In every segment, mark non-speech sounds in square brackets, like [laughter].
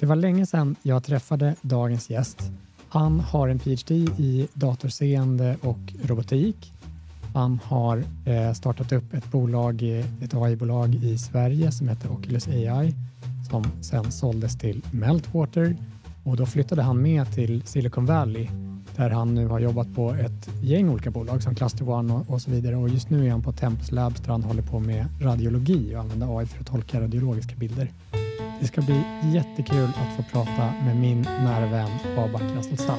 Det var länge sedan jag träffade dagens gäst. Han har en PhD i datorseende och robotik. Han har eh, startat upp ett bolag, eh, ett AI-bolag i Sverige som heter Oculus AI som sen såldes till Meltwater och då flyttade han med till Silicon Valley där han nu har jobbat på ett gäng olika bolag som Cluster One och, och så vidare och just nu är han på Tempus Labs där han håller på med radiologi och använder AI för att tolka radiologiska bilder. Det ska bli jättekul att få prata med min nära vän Babak Rastelstad.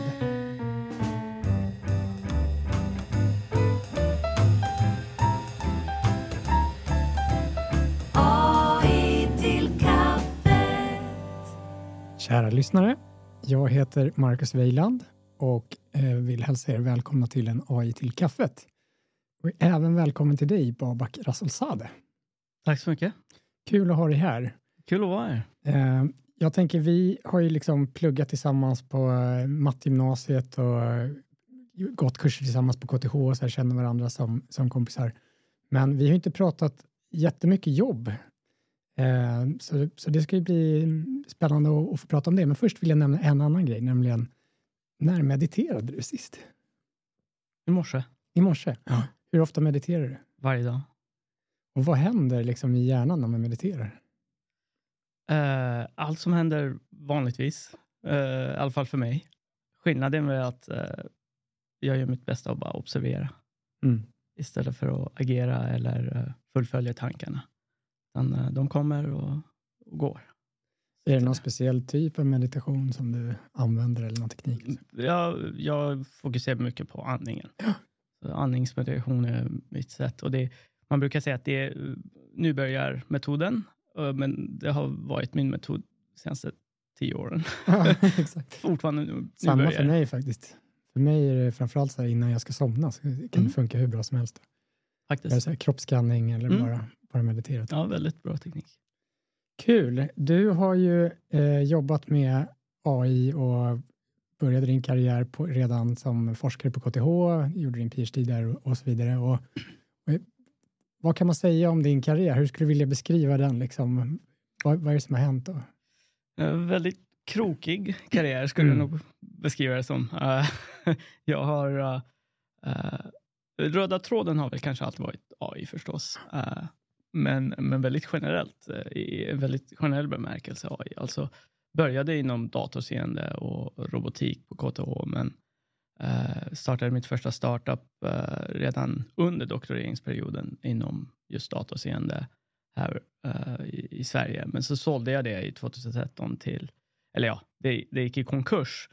Kära lyssnare, jag heter Marcus Weiland och eh, vill hälsa er välkomna till en AI till kaffet. Och även välkommen till dig Babak Rasselzadeh. Tack så mycket. Kul att ha dig här. Kul att vara här. Eh, jag tänker, vi har ju liksom pluggat tillsammans på eh, mattgymnasiet och gått kurser tillsammans på KTH och så här, känner varandra som, som kompisar. Men vi har inte pratat jättemycket jobb. Så, så det ska ju bli spännande att, att få prata om det. Men först vill jag nämna en annan grej, nämligen när mediterade du sist? I morse. I morse? Ja. Hur ofta mediterar du? Varje dag. Och vad händer liksom i hjärnan när man mediterar? Uh, allt som händer vanligtvis, uh, i alla fall för mig. Skillnaden är att uh, jag gör mitt bästa att bara observera mm. istället för att agera eller fullfölja tankarna. Utan, de kommer och, och går. Är det någon speciell typ av meditation som du använder eller någon teknik? Jag, jag fokuserar mycket på andningen. Ja. Andningsmeditation är mitt sätt. Och det, man brukar säga att det nu börjar metoden, men det har varit min metod de senaste tio åren. [laughs] Ja, [laughs] exakt. Fortfarande nu, Samma börjar. för mig faktiskt. För mig är det framförallt så här, innan jag ska somna så kan mm. det funka hur bra som helst. Faktiskt. Så här, kroppsskanning eller mm. bara, bara meditera. Ja, väldigt bra teknik. Kul. Du har ju eh, jobbat med AI och började din karriär på, redan som forskare på KTH, gjorde din PhD där och, och så vidare. Och, och, vad kan man säga om din karriär? Hur skulle du vilja beskriva den? Liksom? Vad, vad är det som har hänt? Då? Uh, väldigt krokig karriär skulle mm. jag nog beskriva det som. Uh, [laughs] jag har uh, Röda tråden har väl kanske alltid varit AI förstås men, men väldigt generellt, eh, i väldigt generell bemärkelse AI. Alltså började inom datorseende och robotik på KTH, men eh, startade mitt första startup eh, redan under doktoreringsperioden inom just datorseende här eh, i, i, Sverige. Men så sålde jag det i 2013 till, eller ja, det, det gick i konkurs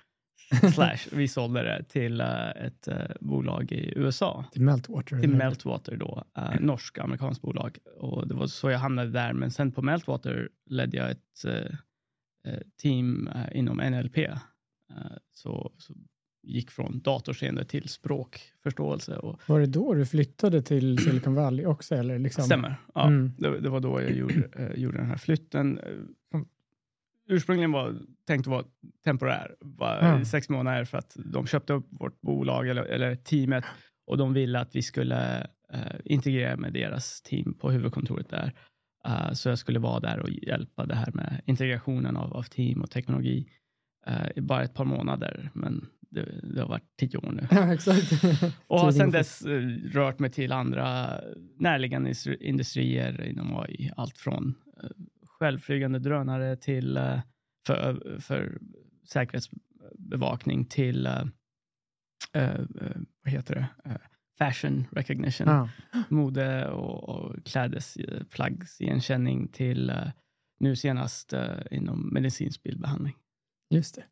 [laughs] slash vi sålde det till uh, ett uh, bolag i USA. Till Meltwater? Till Meltwater då, uh, norsk amerikanskt bolag. Och det var så jag hamnade där. Men sen på Meltwater ledde jag ett team inom NLP. så, så gick från datorseende till språkförståelse. Och... Var det då du flyttade till [clears throat] Silicon Valley också? Eller liksom? Stämmer. Ja, mm. det, det, var då jag [clears throat] gjorde, gjorde den här flytten ursprungligen var tänkt att vara temporär, bara mm. sex månader för att de köpte upp vårt bolag eller, eller teamet och de ville att vi skulle uh, integrera med deras team på huvudkontoret där. Uh, så jag skulle vara där och hjälpa det här med integrationen av, av team och teknologi uh, i bara ett par månader. Men det, det har varit tio år nu. [laughs] Ja, exakt. [laughs] och har sedan dess rört mig till andra närliggande industrier inom AI. Allt från självflygande drönare till uh, för, för säkerhetsbevakning till vad heter det? fashion recognition, ah. mode och, och klädesplaggsigenkänning till nu senast inom medicinsk bildbehandling. Just det.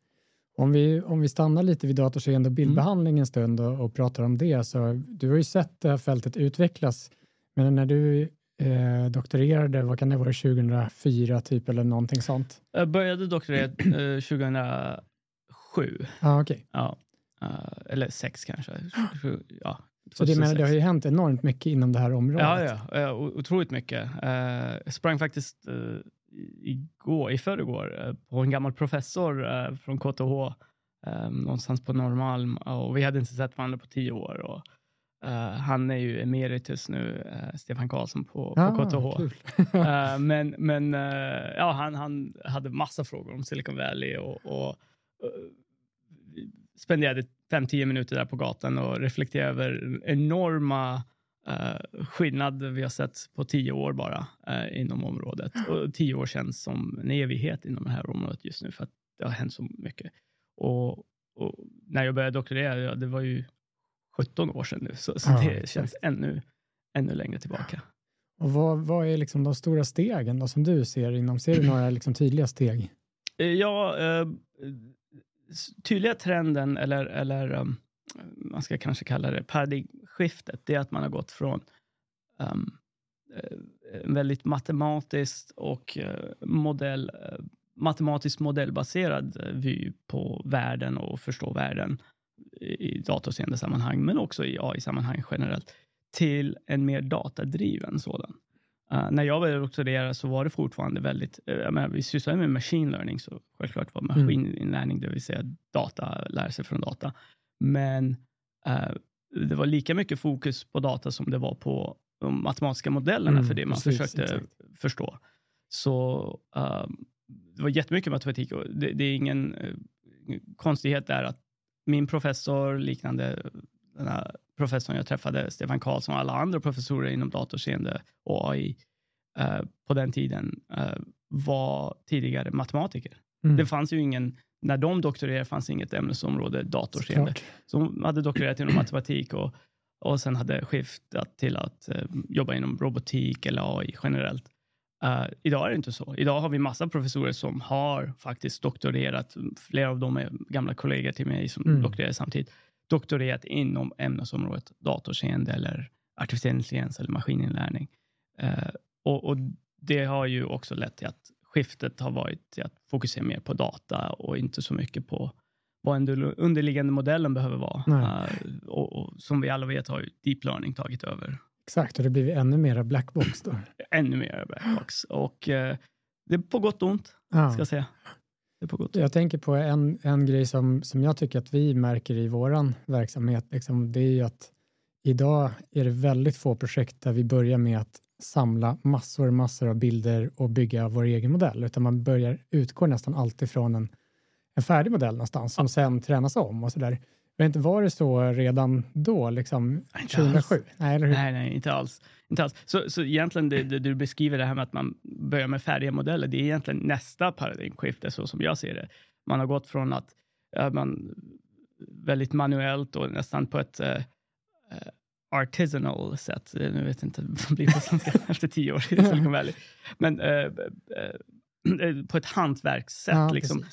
Om vi, om vi stannar lite vid datorseende och bildbehandling en stund och, och pratar om det, så du har ju sett det här fältet utvecklas. Men när du eh, doktorerade, vad kan det vara, 2004 typ eller någonting sånt? Jag började doktorera eh, 2007. Ah, okay. Ja, uh, eller sex kanske. Ja, så det, menar, det har ju hänt enormt mycket inom det här området. Ja, ja otroligt mycket. Uh, jag sprang faktiskt uh, igår, i förrgår uh, på en gammal professor från KTH någonstans på Norrmalm och vi hade inte sett varandra på tio år. Och, han är ju emeritus nu, Stefan Karlsson på, Ah, på KTH. kul. Uh, [laughs] men men ja, han, han hade massa frågor om Silicon Valley och, och spenderade 5-10 minuter där på gatan och reflekterade över enorma uh, skillnader vi har sett på 10 år bara uh, inom området. Och 10 år känns som en evighet inom det här området just nu för att det har hänt så mycket. Och, och när jag började doktorera, ja, det var ju 17 år sedan nu, så, så Ja, det exakt. känns ännu, ännu längre tillbaka. Och vad, vad är liksom de stora stegen då, som du ser inom? Ser du några liksom tydliga steg? Eh, Ja, eh, tydliga trenden, eller, eller um, man ska kanske kalla det paradigmskiftet, det är att man har gått från um, eh, en väldigt matematiskt och eh, modell, eh, matematiskt modellbaserad vy på världen och förstå världen i i datorseende-sammanhang, men också i AI-sammanhang generellt, till en mer datadriven sådan. Uh, när jag började doktorera så var det fortfarande väldigt, uh, jag menar, vi sysslade med machine learning, så självklart var maskininlärning, det vill säga data, lära sig från data. Men uh, det var lika mycket fokus på data som det var på de matematiska modellerna Mm, för det man precis, försökte exakt. förstå. Så det var jättemycket matematik och det, det är ingen konstighet där att min professor, liknande den här professorn jag träffade, Stefan Karlsson och alla andra professorer inom datorseende och AI eh, på den tiden eh, var tidigare matematiker. Mm. Det fanns ju ingen, när de doktorerade fanns inget ämnesområde datorseende. Så de hade doktorerat inom matematik och, och sen hade skiftat till att eh, jobba inom robotik eller AI generellt. Eh, idag är det inte så. Idag har vi massa professorer som har faktiskt doktorerat. Flera av dem är gamla kollegor till mig som Mm. doktorerade samtidigt. Doktorerat inom ämnesområdet datorseende eller artificiell intelligens eller maskininlärning. Eh, och, och det har ju också lett till att skiftet har varit till att fokusera mer på data och inte så mycket på vad den underliggande modellen behöver vara. Eh, och, och som vi alla vet har ju deep learning tagit över Exakt, och det blir ännu mer blackbox då. ännu mer blackbox. Och eh, det är på gott och ont, Ja. ska jag säga. Är på gott. Jag tänker på en, en grej som, som jag tycker att vi märker i vår verksamhet. Liksom, det är ju att idag är det väldigt få projekt där vi börjar med att samla massor, massor av bilder och bygga vår egen modell, utan man börjar utgår nästan alltid från en, en färdig modell någonstans som sen tränas om och Men inte var det så redan då, liksom Nej, inte 2007? Nej, eller hur? Nej, nej, inte alls. Inte alls. Så, så egentligen det, det du beskriver det här med att man börjar med färdiga modeller, det är egentligen nästa paradigmskifte så som jag ser det. Man har gått från att man väldigt manuellt och nästan på ett eh, artisanal sätt, nu vet jag inte vad det blir på svenska [laughs] efter tio år i Silicon Valley, men eh, eh, på ett hantverkssätt Ja, liksom,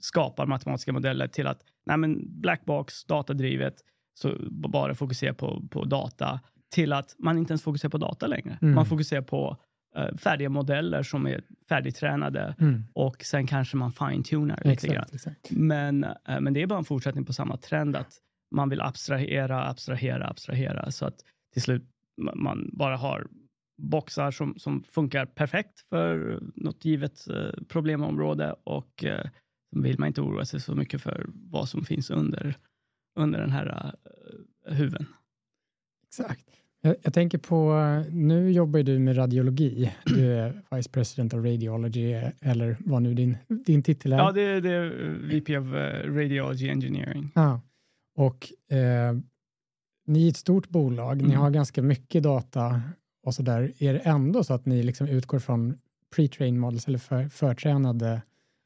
skapar matematiska modeller till att nej men blackbox, datadrivet, så bara fokusera på, på data, till att man inte ens fokuserar på data längre. Mm. Man fokuserar på eh, färdiga modeller som är färdigtränade Mm, och sen kanske man fine-tunar lite grann. exakt, exakt. Men, eh, men det är bara en fortsättning på samma trend att man vill abstrahera, abstrahera, abstrahera så att till slut ma- man bara har boxar som, som funkar perfekt för något givet eh, problemområde och eh, vill man inte oroa sig så mycket för vad som finns under, under den här uh, huven. Exakt. Jag, jag tänker på, nu jobbar du med radiologi. Du är Vice President of Radiology, eller vad nu din, din titel är. Ja, det, är- det är VP of eh, Radiology Engineering. Ja. Och eh, ni är ett stort bolag, ni Mm. har ganska mycket data och så där. Är det ändå så att ni liksom utgår från pre-trained models eller för, förtränade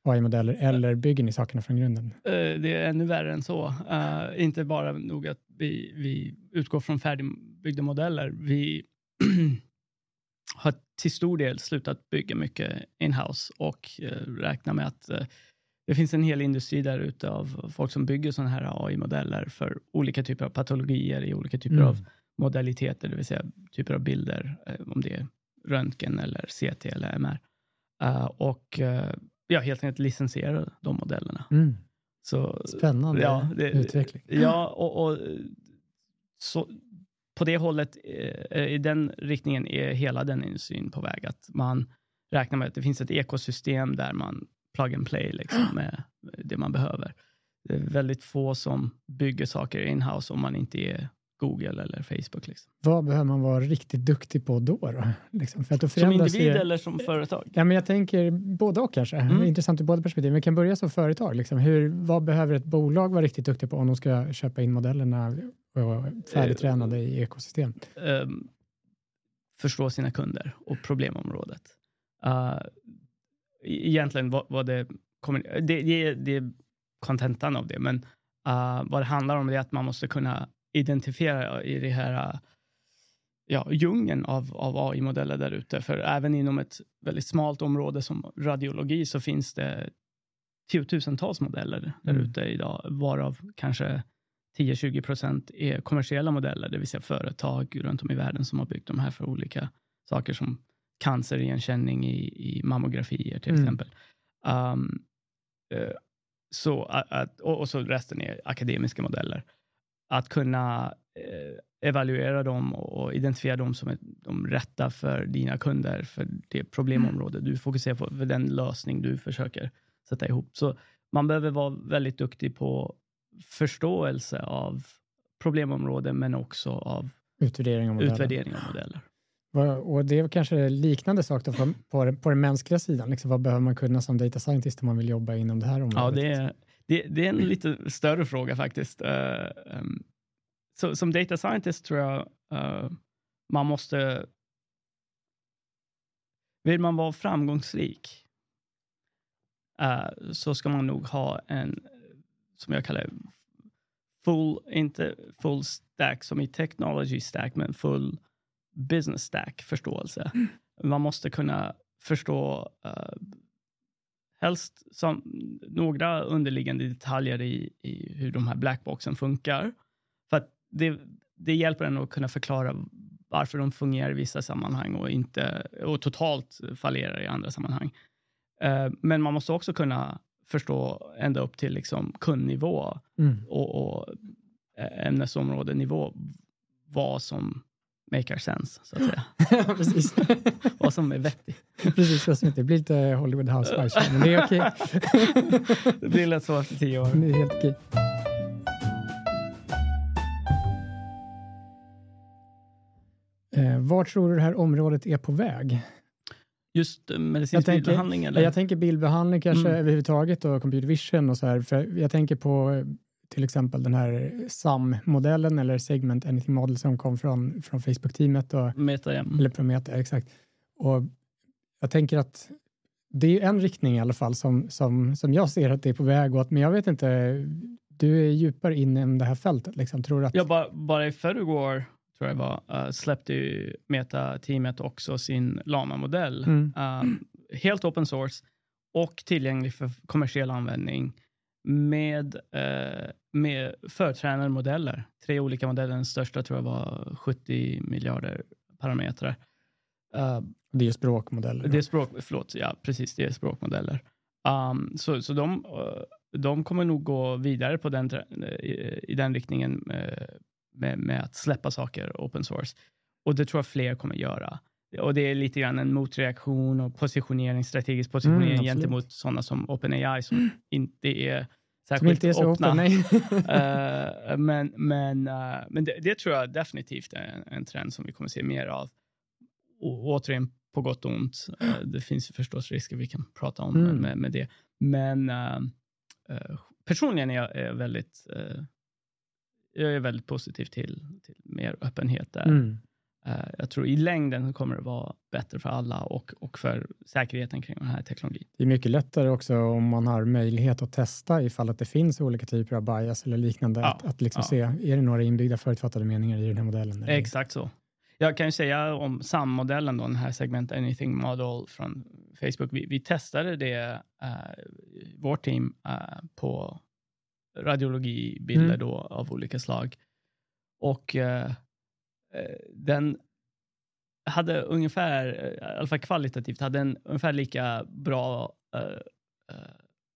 AI-modeller eller bygger ni sakerna från grunden? Eh, det är ännu värre än så. Eh, inte bara nog att vi, vi utgår från färdigbyggda modeller. Vi [clears throat] har till stor del slutat bygga mycket in-house och uh, räknar med att eh, det finns en hel industri där ute av folk som bygger sådana här AI-modeller för olika typer av patologier i olika typer Mm. av modaliteter, det vill säga typer av bilder, om det är röntgen eller CT eller MR. Och uh, ja, helt enkelt licensiera de modellerna. Mm. Så, Spännande Ja, det- utveckling. Ja, och, och så, på det hållet, eh, i den riktningen är hela den industrin på väg. Att man räknar med att det finns ett ekosystem där man plug and play liksom, [gasps] med det man behöver. Det är väldigt få som bygger saker in-house om man inte är Google eller Facebook. Liksom. Vad behöver man vara riktigt duktig på då? då? Liksom, för att då som individ ju... eller som företag? Ja, men jag tänker både och kanske. Mm. Intressant ur båda perspektiv. Men vi kan börja som företag. Liksom. Hur, vad behöver ett bolag vara riktigt duktig på om de ska köpa in modellerna och färdigtränade i ekosystem? Um, förstå sina kunder och problemområdet. Uh, egentligen vad, vad det kommer... Det, det, det är kontentan av det, men uh, vad det handlar om är att man måste kunna identifiera i det här ja, djungeln av, av AI-modeller där ute. För även inom ett väldigt smalt område som radiologi så finns det tiotusentals modeller där mm. ute idag, varav kanske 10-20 procent är kommersiella modeller, det vill säga företag runt om i världen som har byggt de här för olika saker som cancerigenkänning i, i mammografier till mm. exempel. Um, så, att, och, och, så resten är akademiska modeller att kunna eh, evaluera dem och identifiera dem som ett, de rätta för dina kunder, för det problemområde mm. du fokuserar på, för den lösning du försöker sätta ihop. Så man behöver vara väldigt duktig på förståelse av problemområden, men också av utvärdering av modeller. Utvärdering av modeller. Och det är kanske liknande sak på, på den mänskliga sidan. Liksom, vad behöver man kunna som data scientist om man vill jobba inom det här området? Ja, det är, det, det, är en lite större fråga faktiskt. Uh, um, så, som data scientist tror jag uh, man måste... Vill man vara framgångsrik uh, så ska man nog ha en, som jag kallar full, inte full stack som i technology stack, men full business stack förståelse. Mm. Man måste kunna förstå uh, helst som några underliggande detaljer i, i hur de här blackboxen funkar. För att det, det hjälper en att kunna förklara varför de fungerar i vissa sammanhang och, inte, och totalt fallerar i andra sammanhang. Uh, men man måste också kunna förstå ända upp till liksom kundnivå mm. och, och ämnesområdenivå vad som makar sense, så att säga. [laughs] Precis. [laughs] vad som är vettigt. Precis, vad som inte. Blir lite Hollywood Housewives, men det är okej. [laughs] det blir lätt så efter tio år. Det är helt okej. Eh, var tror du det här området är på väg? Just medicinsk jag bildbehandling? Tänker, eller? Jag tänker bildbehandling kanske mm. överhuvudtaget och computer vision och så här. För jag tänker på till exempel den här SAM-modellen eller Segment Anything Model som kom från, från Facebook-teamet. Meta, ja. Eller från Meta, exakt. Och jag tänker att det är en riktning i alla fall som, som, som jag ser att det är på väg åt, men jag vet inte, du är djupare in i det här fältet. Liksom. Tror att... Ja, bara, bara i förrgår tror jag var, uh, släppte ju Meta-teamet också sin Lama-modell. Mm. Um, helt open source och tillgänglig för kommersiell användning med, uh, med förtränade modeller. Tre olika modeller, den största tror jag var 70 miljarder parametrar. Uh, det är språkmodeller? Det är språk, förlåt, ja precis, det är språkmodeller. Um, så så de, uh, de kommer nog gå vidare på den, i, i den riktningen uh, med, med, att släppa saker open source. Och det tror jag fler kommer göra. Och det är lite grann en motreaktion och positionering, strategisk positionering mm, gentemot sådana som OpenAI som mm. inte är särskilt inte är så öppna. uh, [laughs] [laughs] men men, uh, men det, det, tror jag definitivt är en, en, trend som vi kommer se mer av. Och, återigen, på gott och ont. Uh, det finns förstås risker vi kan prata om mm. med, med det. Men personligen är jag är väldigt, jag är väldigt positiv till, till mer öppenhet där. Mm. Uh, jag tror i längden kommer det vara bättre för alla och, och för säkerheten kring den här teknologin. Det är mycket lättare också om man har möjlighet att testa ifall att det finns olika typer av bias eller liknande. Ja, att, att liksom ja. se, är det några inbyggda förutfattade meningar i den här modellen? Eller? Exakt så. Jag kan ju säga om SAM-modellen, då, den här Segment Anything Model från Facebook. Vi, vi testade det, uh, vårt team, uh, på radiologibilder mm. då, av olika slag. Och uh, Eh, den hade ungefär, eh, i alla fall kvalitativt, hade en ungefär lika bra uh,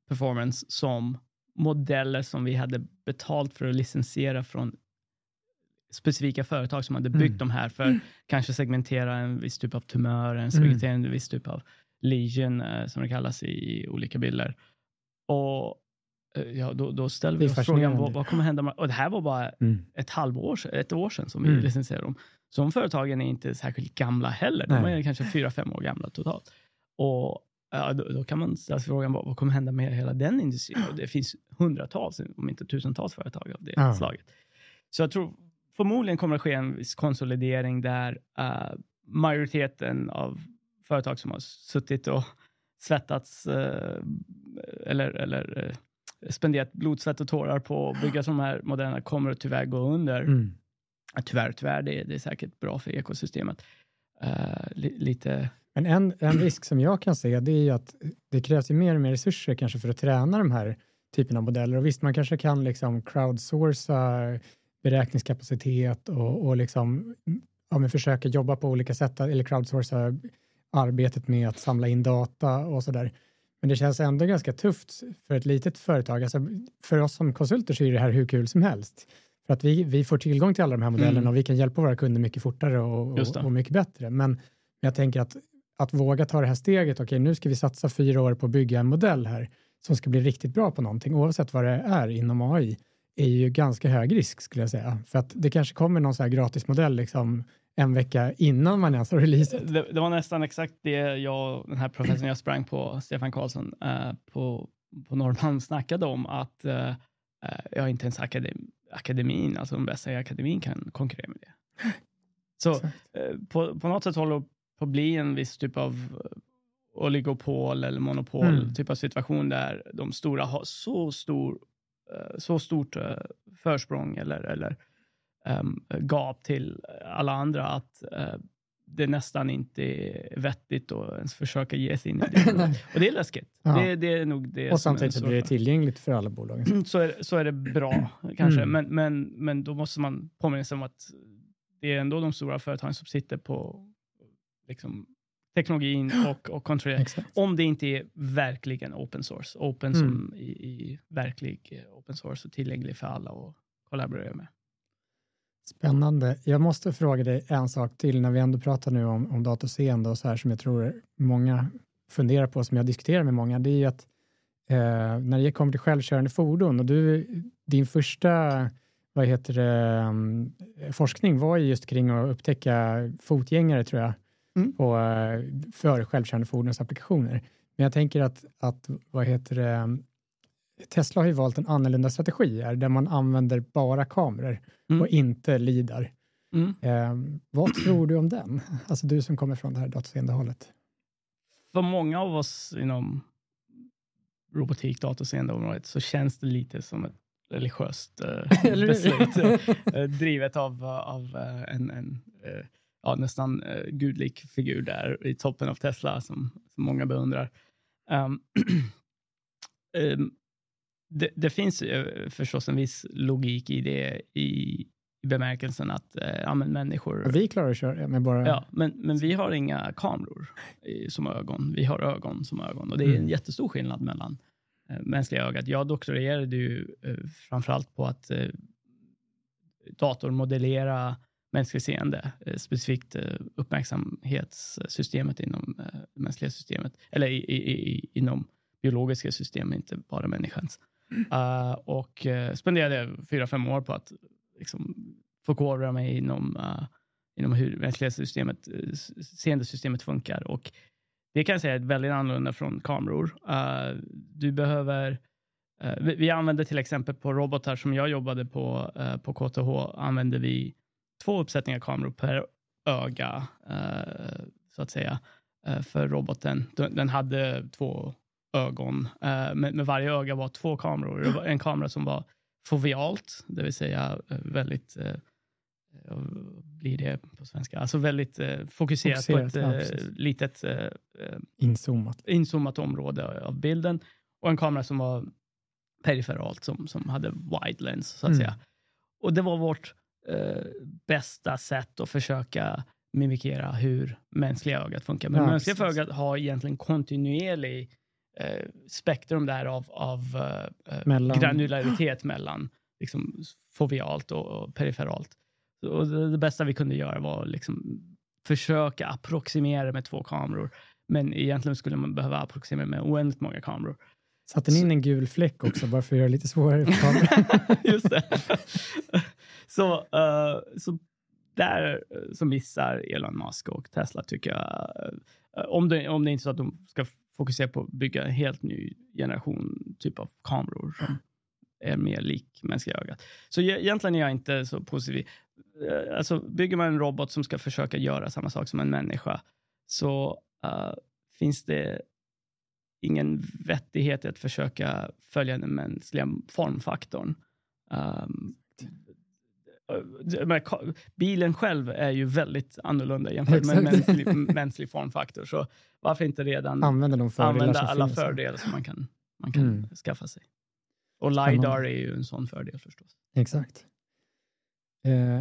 performance som modeller som vi hade betalt för att licensiera från specifika företag som hade byggt mm. de här för mm. [clears throat] kanske segmentera en viss typ av tumör, en segmentera mm. en viss typ av lesion som det kallas i olika bilder. Och eh, ja, då, då ställer vi oss frågan vad, vad, kommer hända? Med, och det här var bara mm. ett halvår, ett år sedan som vi mm. licensierade dem. De företagen är inte särskilt gamla heller. De Nej. är kanske fyra, fem år gamla totalt. Och ja, då, då, kan man ställa sig frågan vad, vad kommer hända med hela den industrin? Och det finns hundratals, om inte tusentals företag av det ja. slaget. Så jag tror förmodligen kommer det ske en viss konsolidering där uh, majoriteten av företag som har suttit och svettats uh, eller, eller uh, spenderat blod, svett och tårar på att bygga de här modellerna kommer att tyvärr gå under. Mm. Tyvärr, tyvärr, det, det är säkert bra för ekosystemet. Li, lite men en, en risk som jag kan se det är ju att det krävs ju mer och mer resurser kanske för att träna de här typen av modeller. Och visst, man kanske kan liksom crowdsourca beräkningskapacitet och, och liksom, ja, men försöka jobba på olika sätt eller crowdsourca arbetet med att samla in data och så där. Men det känns ändå ganska tufft för ett litet företag. Alltså, för oss som konsulter så är det här hur kul som helst. För att vi, vi får tillgång till alla de här modellerna mm. och vi kan hjälpa våra kunder mycket fortare och, och, och mycket bättre. Men jag tänker att att våga ta det här steget, okej nu ska vi satsa fyra år på att bygga en modell här som ska bli riktigt bra på någonting, oavsett vad det är inom AI, är ju ganska hög risk skulle jag säga. För att det kanske kommer någon så här gratismodell liksom en vecka innan man ens har releasat. Det, det, var nästan exakt det jag, den här professorn jag sprang på, Stefan Karlsson, uh, på, på Norrmalm snackade om, att uh, ja, inte ens akadem, akademin, alltså de bästa i akademin kan konkurrera med det. Så uh, på, på något sätt håller på att bli en viss typ av eh, oligopol eller monopol mm. typ av situation där de stora har så, stor, eh, så stort eh, försprång eller, eller um, gap till alla andra att uh, det nästan inte är vettigt att ens försöka ge sig in i det. [laughs] och det är läskigt. Ja. Det, det, är nog det och samtidigt så blir det tillgängligt för alla bolag. Så är, så är det bra kanske, mm. men, men, men då måste man påminna sig om att det är ändå de stora företagen som sitter på liksom, teknologin och, och kontrollera. Om det inte är verkligen open source. Open mm. som i, i, verklig eh, open source och tillgänglig för alla att kollaborera med. Spännande. Jag måste fråga dig en sak till när vi ändå pratar nu om, om datorseende och så här som jag tror många funderar på, som jag diskuterar med många, det är ju att eh, när det kommer till självkörande fordon och du, din första vad heter det, um, forskning var ju just kring att upptäcka fotgängare tror jag mm. på, eh, för självkörande fordonsapplikationer. Men jag tänker att, att vad heter det, Tesla har ju valt en annorlunda strategi här, där man använder bara kameror mm. och inte lidar. Mm. Eh, vad tror du om den? Alltså du som kommer från det här datorseende hållet. För många av oss inom robotik, datorseende området så känns det lite som ett religiöst eh, [laughs] beslut [laughs] eh, drivet av, av eh, en, en eh, ja, nästan eh, gudlik figur där i toppen av Tesla som, som många beundrar. Um, um, [clears throat] det, det, finns uh, förstås en viss logik i det i, bemärkelsen att uh, ja, men människor... Vi klarar att köra med bara... Ja, men, men vi har inga kameror i, som ögon. Vi har ögon som ögon och det är mm. en jättestor skillnad mellan mänskliga ögat. Jag doktorerade ju uh, framförallt på att datormodellera mänskligt seende, eh, specifikt eh, uppmärksamhetssystemet inom eh, mänskliga systemet, eller i, i, i, inom biologiska system, inte bara människans. Uh, och uh, spenderade fyra, fem år på att liksom, förkovra mig inom, uh, inom hur mänskliga systemet, uh, seendesystemet funkar. Och det kan jag säga är väldigt annorlunda från kameror. du behöver vi, vi använde till exempel på robotar som jag jobbade på på KTH, använde vi två uppsättningar kameror per öga, så att säga, för roboten. Den hade två ögon, eh, men varje öga var två kameror. Det var en kamera som var fovialt, det vill säga väldigt blir det på svenska? Alltså väldigt eh, fokuserat, fokuserat, på ett ja, eh, litet eh, inzoomat. inzoomat område av bilden och en kamera som var periferalt som, som hade wide lens så att mm. säga. Och det var vårt eh, bästa sätt att försöka mimikera hur mänskliga ögat funkar. Men ja, mänskliga ögat har egentligen kontinuerlig eh, spektrum där av, av eh, mellan. granularitet mellan liksom, fovialt och, och periferalt. Och det, det, bästa vi kunde göra var liksom försöka approximera med två kameror. Men egentligen skulle man behöva approximera med oändligt många kameror. Satte ni in en gul fläck också bara för att göra det lite svårare för kameran? [laughs] Just det. [laughs] så, uh, så där så missar Elon Musk och Tesla tycker jag. Uh, om, det, om det inte är så att de ska fokusera på att bygga en helt ny generation typ av kameror som är mer lik mänskliga ögat. Så egentligen är jag inte så positiv. Uh, alltså, bygger man en robot som ska försöka göra samma sak som en människa så finns det ingen vettighet i att försöka följa den mänskliga formfaktorn. Um, bilen själv är ju väldigt annorlunda jämfört med mänsklig, [laughs] mänsklig formfaktor. Så varför inte redan använda, de använda alla fördelar som man kan, man kan mm. skaffa sig? Och LiDAR är ju en sån fördel förstås. Exakt. Eh,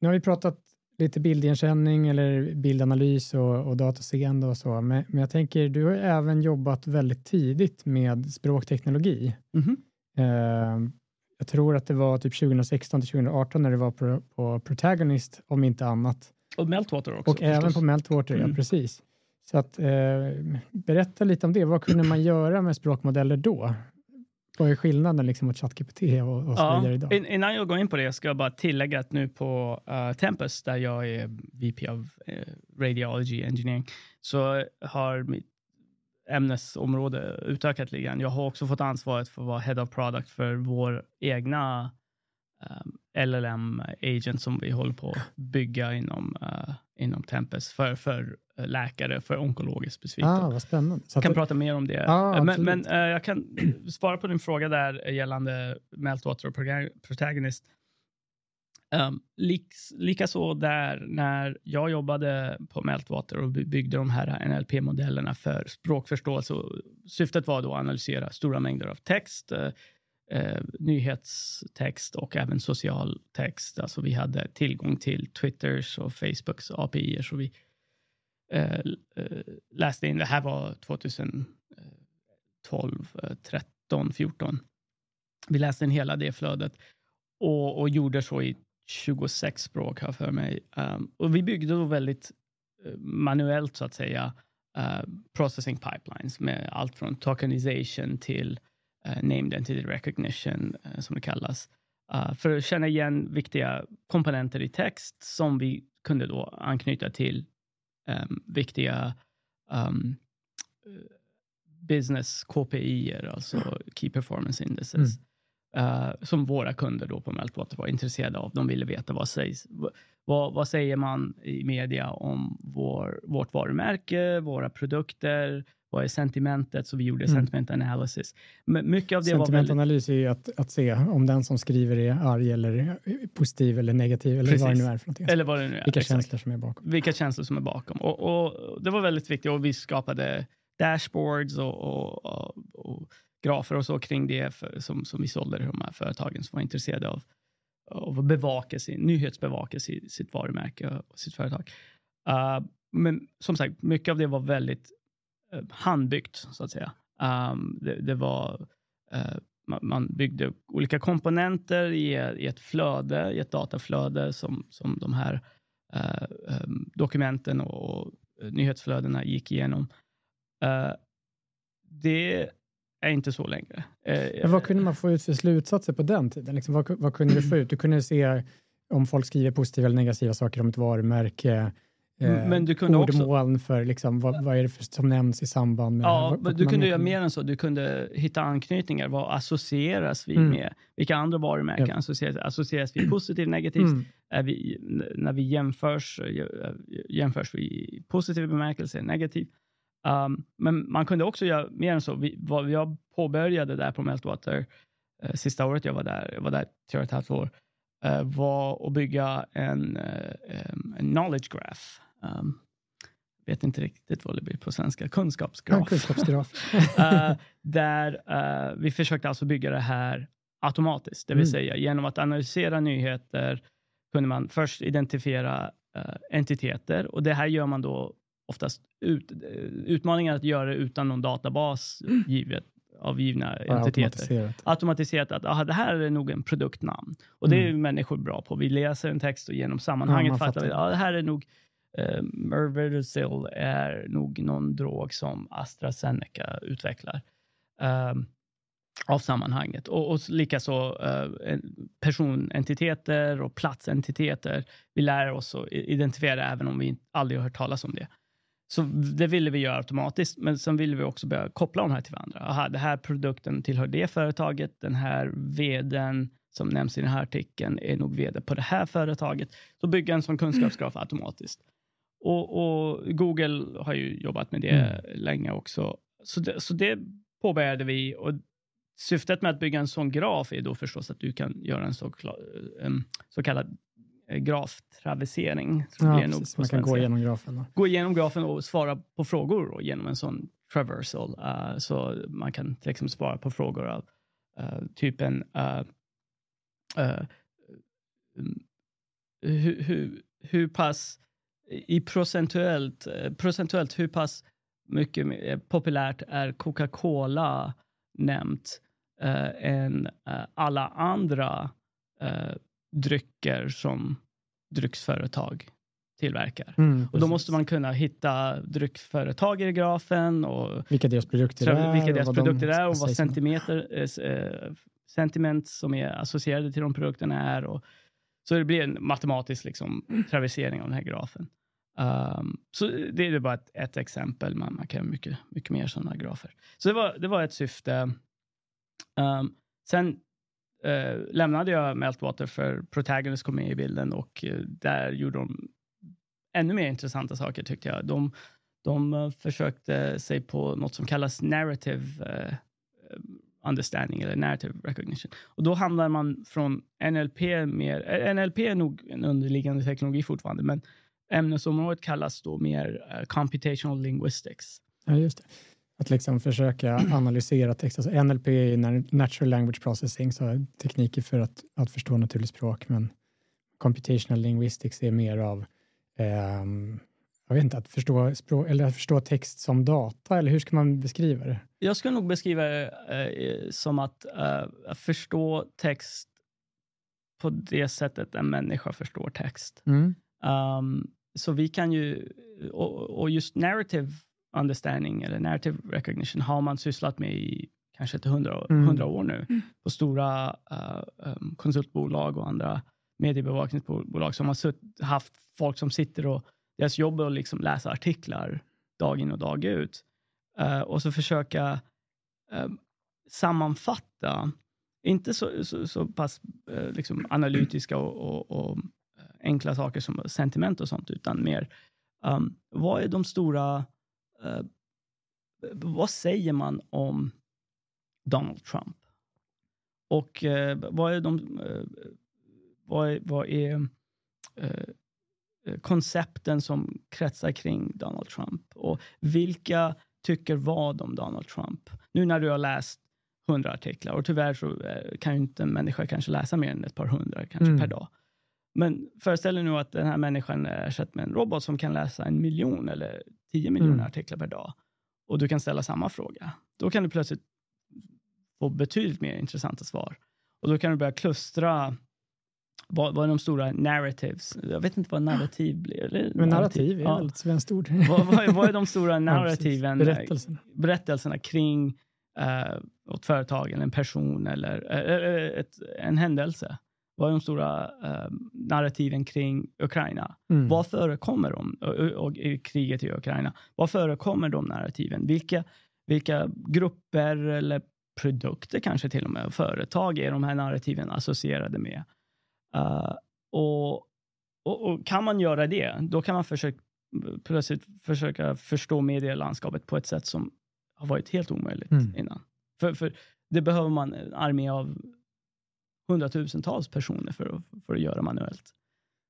nu har vi pratat lite bildigenkänning eller bildanalys och, och dataseende och så. Men, men, jag tänker, du har även jobbat väldigt tidigt med språkteknologi. Mm -hmm. eh, jag tror att det var typ 2016 till 2018 när du var på, på Protagonist, om inte annat. Och Meltwater också. Och förstås. även på Meltwater, mm. ja precis. Så att, eh, berätta lite om det. Vad kunde man göra med språkmodeller då? Vad är skillnaden liksom mot ChatGPT och, och så ja, vidare idag? Innan jag går in på det ska jag bara tillägga att nu på uh, Tempus, där jag är VP of uh, Radiology Engineering, så har mitt ämnesområde utökat lite grann. Jag har också fått ansvaret för att vara Head of Product för vår egna um, LLM agent som vi håller på att bygga inom, uh, inom Tempus för, för läkare, för onkologer specifikt. Ah, vad spännande. Jag kan det... prata mer om det. Ah, men, men uh, jag kan [clears throat] svara på din fråga där gällande Meltwater och Protagonist. Um, Likaså där när jag jobbade på Meltwater och byggde de här NLP-modellerna för språkförståelse. Syftet var då att analysera stora mängder av text, uh, nyhetstext och även social text. Alltså vi hade tillgång till Twitters och Facebooks API. Så vi uh, läste in, det här var 2012, 13, 14. Vi läste in hela det flödet och, och gjorde så i 26 språk här för mig. Um, och vi byggde då väldigt eh, manuellt så att säga uh, processing pipelines med allt från tokenization till eh, uh, named entity recognition som det kallas. för att känna igen viktiga komponenter i text som vi kunde då anknyta till um, viktiga um, business KPI, alltså Key Performance Indices. Mm uh, som våra kunder då på Meltwater var intresserade av. De ville veta vad sägs. Vad, vad säger man i media om vår, vårt varumärke, våra produkter, vad är sentimentet? Så vi gjorde mm. sentiment analysis. Men mycket av det Sentimentanalys väldigt... är ju att, att se om den som skriver är arg eller positiv eller negativ eller Precis. vad det nu är för någonting. Eller vad det nu är. Vilka exakt. känslor som är bakom. Vilka känslor som är bakom. Och, och det var väldigt viktigt och vi skapade dashboards och, och grafer och så kring det för, som, som vi sålde till de här företagen som var intresserade av, av att bevaka sin, nyhetsbevaka sin, sitt varumärke och sitt företag. Uh, men som sagt, mycket av det var väldigt uh, handbyggt, så att säga. Um, det, det, var, eh, uh, man, man, byggde olika komponenter i, i, ett flöde, i ett dataflöde som, som de här um, dokumenten och, och nyhetsflödena gick igenom. det är inte så längre. Eh, Men vad kunde man få ut för slutsatser på den tiden? Liksom, vad, vad kunde du få ut? Du kunde se om folk skriver positiva eller negativa saker om ett varumärke. Eh, men du kunde också... för liksom, vad, vad är det för, som nämns i samband med... Ja, vad, du kunde göra mer än så. Du kunde hitta anknytningar. Vad associeras vi mm. med? Vilka andra varumärken ja. associeras, associeras vi positivt, negativt? Mm. Är vi, när vi jämförs, jämförs vi i positiv bemärkelse, negativ? Um, men man kunde också göra mer än så. Vi, vad jag påbörjade där på Meltwater uh, sista året jag var där, jag var där tre och ett halvt år, uh, var att bygga en, uh, en knowledge graph. Um, vet inte riktigt vad det blir på svenska, kunskapsgraf. Ja, kunskapsgraf. [laughs] där vi försökte alltså bygga det här automatiskt, det vill mm. säga genom att analysera nyheter kunde man först identifiera entiteter och det här gör man då oftast ut, utmaningar att göra det utan någon databas mm. givet av givna ja, entiteter. Automatiserat. automatiserat att aha, det här är nog en produktnamn. Och det är mm. människor bra på. Vi läser en text och genom sammanhanget ja, fattar vi att det här är nog uh, Mervidocil är nog någon drog som AstraZeneca utvecklar. uh, av sammanhanget. Och, och likaså uh, personentiteter och platsentiteter. Vi lär oss att identifiera även om vi aldrig har hört talas om det. Så det ville vi göra automatiskt, men sen ville vi också börja koppla de här till varandra. Aha, den här produkten tillhör det företaget, den här vdn som nämns i den här artikeln är nog vd på det här företaget. Så bygga en sån kunskapsgraf automatiskt. Och, och, Google har ju jobbat med det mm. länge också. Så det, så det påbörjade vi och syftet med att bygga en sån graf är då förstås att du kan göra en så, en så kallad eh, graftraversering. Ja, precis, man kan gå igenom grafen. Gå igenom grafen och svara på frågor genom en sån traversal. Uh, så man kan till exempel svara på frågor av uh, typen hur, hur, hur pass i procentuellt, procentuellt hur pass mycket populärt är Coca-Cola nämnt eh, än eh, alla andra eh, drycker som drycksföretag tillverkar. Mm, och då måste man kunna hitta dryckföretag i grafen och vilka deras produkter är, vilka deras och produkter är och vad centimeter, äh, sentiment som är associerade till de produkterna är. Och, så det blir en matematisk liksom, traversering av den här grafen. Um, så det är bara ett, ett exempel. Man, man kan göra mycket, mycket mer sådana grafer. Så det var, det var ett syfte. Um, sen eh, lämnade jag Meltwater för Protagonist kom med i bilden och eh, där gjorde de ännu mer intressanta saker tyckte jag. De, de eh, försökte sig på något som kallas narrative eh, understanding eller narrative recognition. Och då handlar man från NLP mer, eh, NLP är nog en underliggande teknologi fortfarande, men ämnesområdet kallas då mer uh, computational linguistics. Ja, just det. Att liksom försöka analysera text. Alltså NLP är natural language processing, så tekniker för att, att förstå naturligt språk, men computational linguistics är mer av um, jag vet inte, att förstå, språk, eller att förstå text som data, eller hur ska man beskriva det? Jag skulle nog beskriva det uh, som att uh, förstå text på det sättet en människa förstår text. Mm. Um, så vi kan ju, och, och, just narrative understanding eller narrative recognition har man sysslat med i kanske till hundra, mm. år nu mm. på stora uh, um, konsultbolag och andra mediebevakningsbolag som har sutt, haft folk som sitter och deras jobb är att liksom läsa artiklar dag in och dag ut uh, och så försöka uh, sammanfatta, inte så, så, så pass uh, liksom analytiska och, och, och enkla saker som sentiment och sånt, utan mer um, vad är de stora... Uh, vad säger man om Donald Trump? Och uh, vad är de... Vad är, vad är koncepten som kretsar kring Donald Trump? Och vilka tycker vad om Donald Trump? Nu när du har läst hundra artiklar, och tyvärr så kan ju inte en människa kanske läsa mer än ett par hundra kanske mm. per dag. Men föreställ dig nu att den här människan är ersatt med en robot som kan läsa en miljon eller tio miljoner mm. artiklar per dag. Och du kan ställa samma fråga. Då kan du plötsligt få betydligt mer intressanta svar. Och då kan du börja klustra vad, vad är de stora narratives? Jag vet inte vad narrativ blir. Men narrativ är ja. väl ett svenskt ord. [laughs] vad, vad, vad, är de stora [laughs] narrativen? Ja, berättelserna. berättelserna kring uh, ett företag, eller en person eller uh, ett, en händelse. Vad är de stora eh, narrativen kring Ukraina? Mm. Vad förekommer de och, och, i kriget i Ukraina? Vad förekommer de narrativen? Vilka, vilka grupper eller produkter kanske till och med, företag är de här narrativen associerade med? Uh, och, och, och, kan man göra det, då kan man försöka, plötsligt försöka förstå medielandskapet på ett sätt som har varit helt omöjligt mm. innan. För, för det behöver man en armé av hundratusentals personer för att, för att göra manuellt.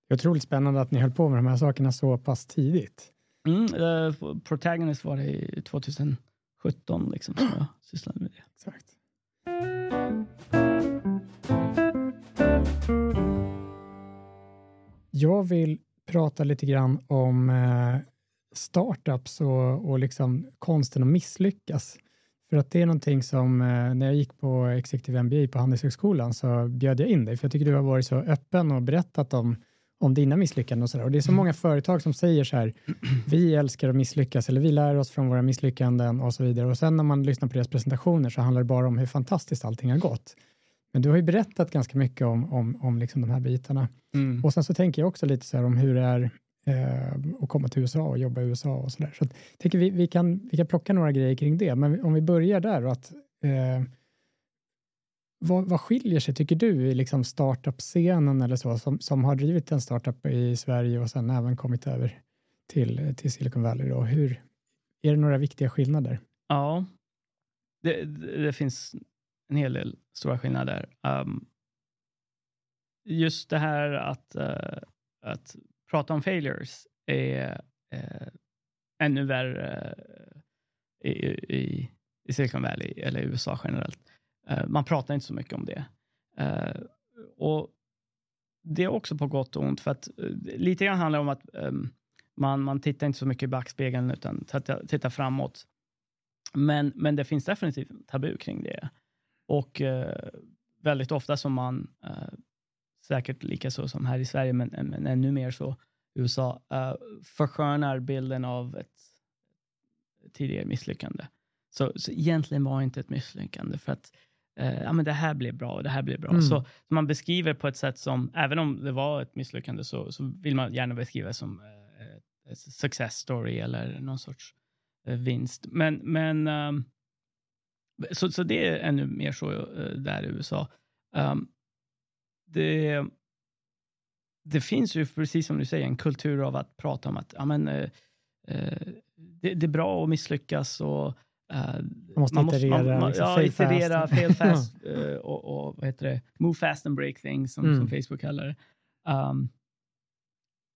Det är otroligt spännande att ni höll på med de här sakerna så pass tidigt. Mm, uh, Protagonist var det 2017 liksom, som jag sysslade med det. Exakt. Jag vill prata lite grann om eh, startups och, och liksom konsten att misslyckas. För att det är någonting som, eh, när jag gick på Executive MBA på Handelshögskolan så bjöd jag in dig, för jag tycker du har varit så öppen och berättat om, om dina misslyckanden och sådär. Och det är så många företag som säger så här, [clears throat] vi älskar att misslyckas eller vi lär oss från våra misslyckanden och så vidare. Och sen när man lyssnar på deras presentationer så handlar det bara om hur fantastiskt allting har gått. Men du har ju berättat ganska mycket om, om, om liksom de här bitarna. Mm. Och sen så tänker jag också lite så här om hur det är eh, komma till USA och jobba i USA och så där. Så att, tänker vi, vi, kan, vi kan plocka några grejer kring det, men om vi börjar där och att eh, vad, vad skiljer sig, tycker du, i liksom startup-scenen eller så, som, som har drivit en startup i Sverige och sen även kommit över till, till Silicon Valley? Då? Hur, är det några viktiga skillnader? Ja, det, det, det finns en hel del stora skillnader. Um, just det här att, uh, att prata om failures är eh, ännu värre eh, i, i, i Silicon Valley eller i USA generellt. Eh, man pratar inte så mycket om det. Eh, och Det är också på gott och ont, för att eh, lite grann handlar det om att ehm, man, man tittar inte så mycket i backspegeln, utan tittar, tittar framåt. Men, men det finns definitivt tabu kring det. Och eh, väldigt ofta som man, säkert lika så som här i Sverige, men, men ännu mer så i USA, förskönar bilden av ett tidigare misslyckande. Så, så egentligen var det inte ett misslyckande för att eh, ja, men det här blev bra och det här blev bra. Mm. Så, man beskriver på ett sätt som, även om det var ett misslyckande, så, så vill man gärna beskriva det som ett success story eller någon sorts eh, vinst. Men, men um, så, så det är ännu mer så uh, där i USA. Um, det, det finns ju, precis som du säger, en kultur av att prata om att ja, men, uh, uh, det, det, är bra att misslyckas och Uh, man måste man iterera. Man, man, liksom, ja, iterera, fail [laughs] fast uh, och, och, vad heter det? move fast and break things som, mm. som Facebook kallar det. Um,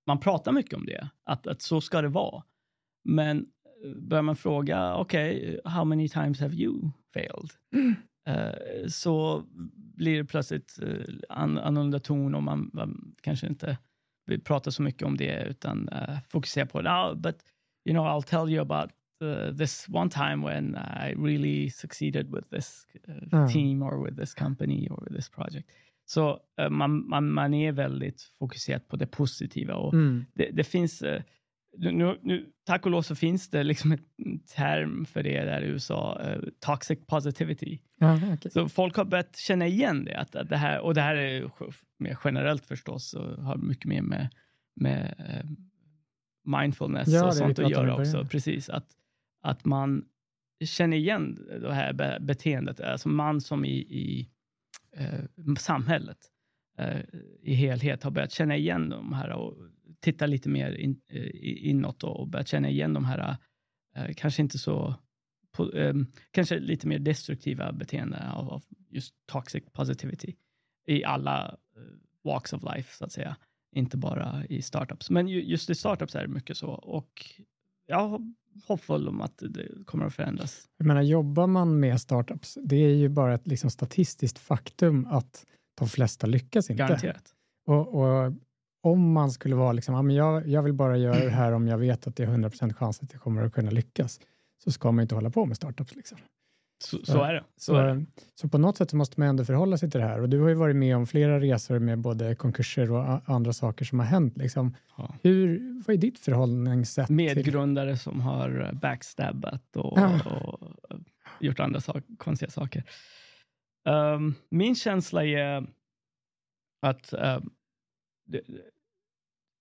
man pratar mycket om det, att, att så ska det vara. Men eh, börjar man fråga, okej, okay, how many times have you failed? Mm. Uh, så blir det plötsligt an, annorlunda ton och man, man, kanske inte vill prata så mycket om det utan uh, fokusera på, no, but you know, I'll tell you about uh, this one time when I really succeeded with this uh, mm. team or with this company or with this project. Så uh, man, man, man är väldigt fokuserad på det positiva och mm. det, det, finns nu, nu, tack och lov så finns det liksom en term för det där i USA, uh, toxic positivity. Mm, okay. Så folk har börjat känna igen det, att, att det här, och det här är mer generellt förstås och har mycket mer med, med uh, mindfulness ja, och sånt att göra också. Precis, att att man känner igen det här beteendet, alltså man som i, i eh, samhället i helhet har börjat känna igen de här och titta lite mer in, eh, inåt och börjat känna igen de här, eh, kanske inte så, på, eh, kanske lite mer destruktiva beteenden av, just toxic positivity i alla eh, walks of life, så att säga. Inte bara i startups. Men just i startups är det mycket så. Och jag hoppfull om att det kommer att förändras. Jag menar, jobbar man med startups, det är ju bara ett liksom statistiskt faktum att de flesta lyckas inte. Garanterat. Och, och om man skulle vara liksom, ja, men jag, jag vill bara göra det här om jag vet att det är 100% chans att jag kommer att kunna lyckas, så ska man inte hålla på med startups. Liksom. Så, så, är det. Så, så, är det. så på något sätt måste man ändå förhålla sig till det här. Och du har ju varit med om flera resor med både konkurser och andra saker som har hänt. Liksom. Ja. Hur, vad är ditt förhållningssätt? Medgrundare till... som har backstabbat och, ja. och gjort andra sak, konstiga saker. Um, min känsla är att um, det,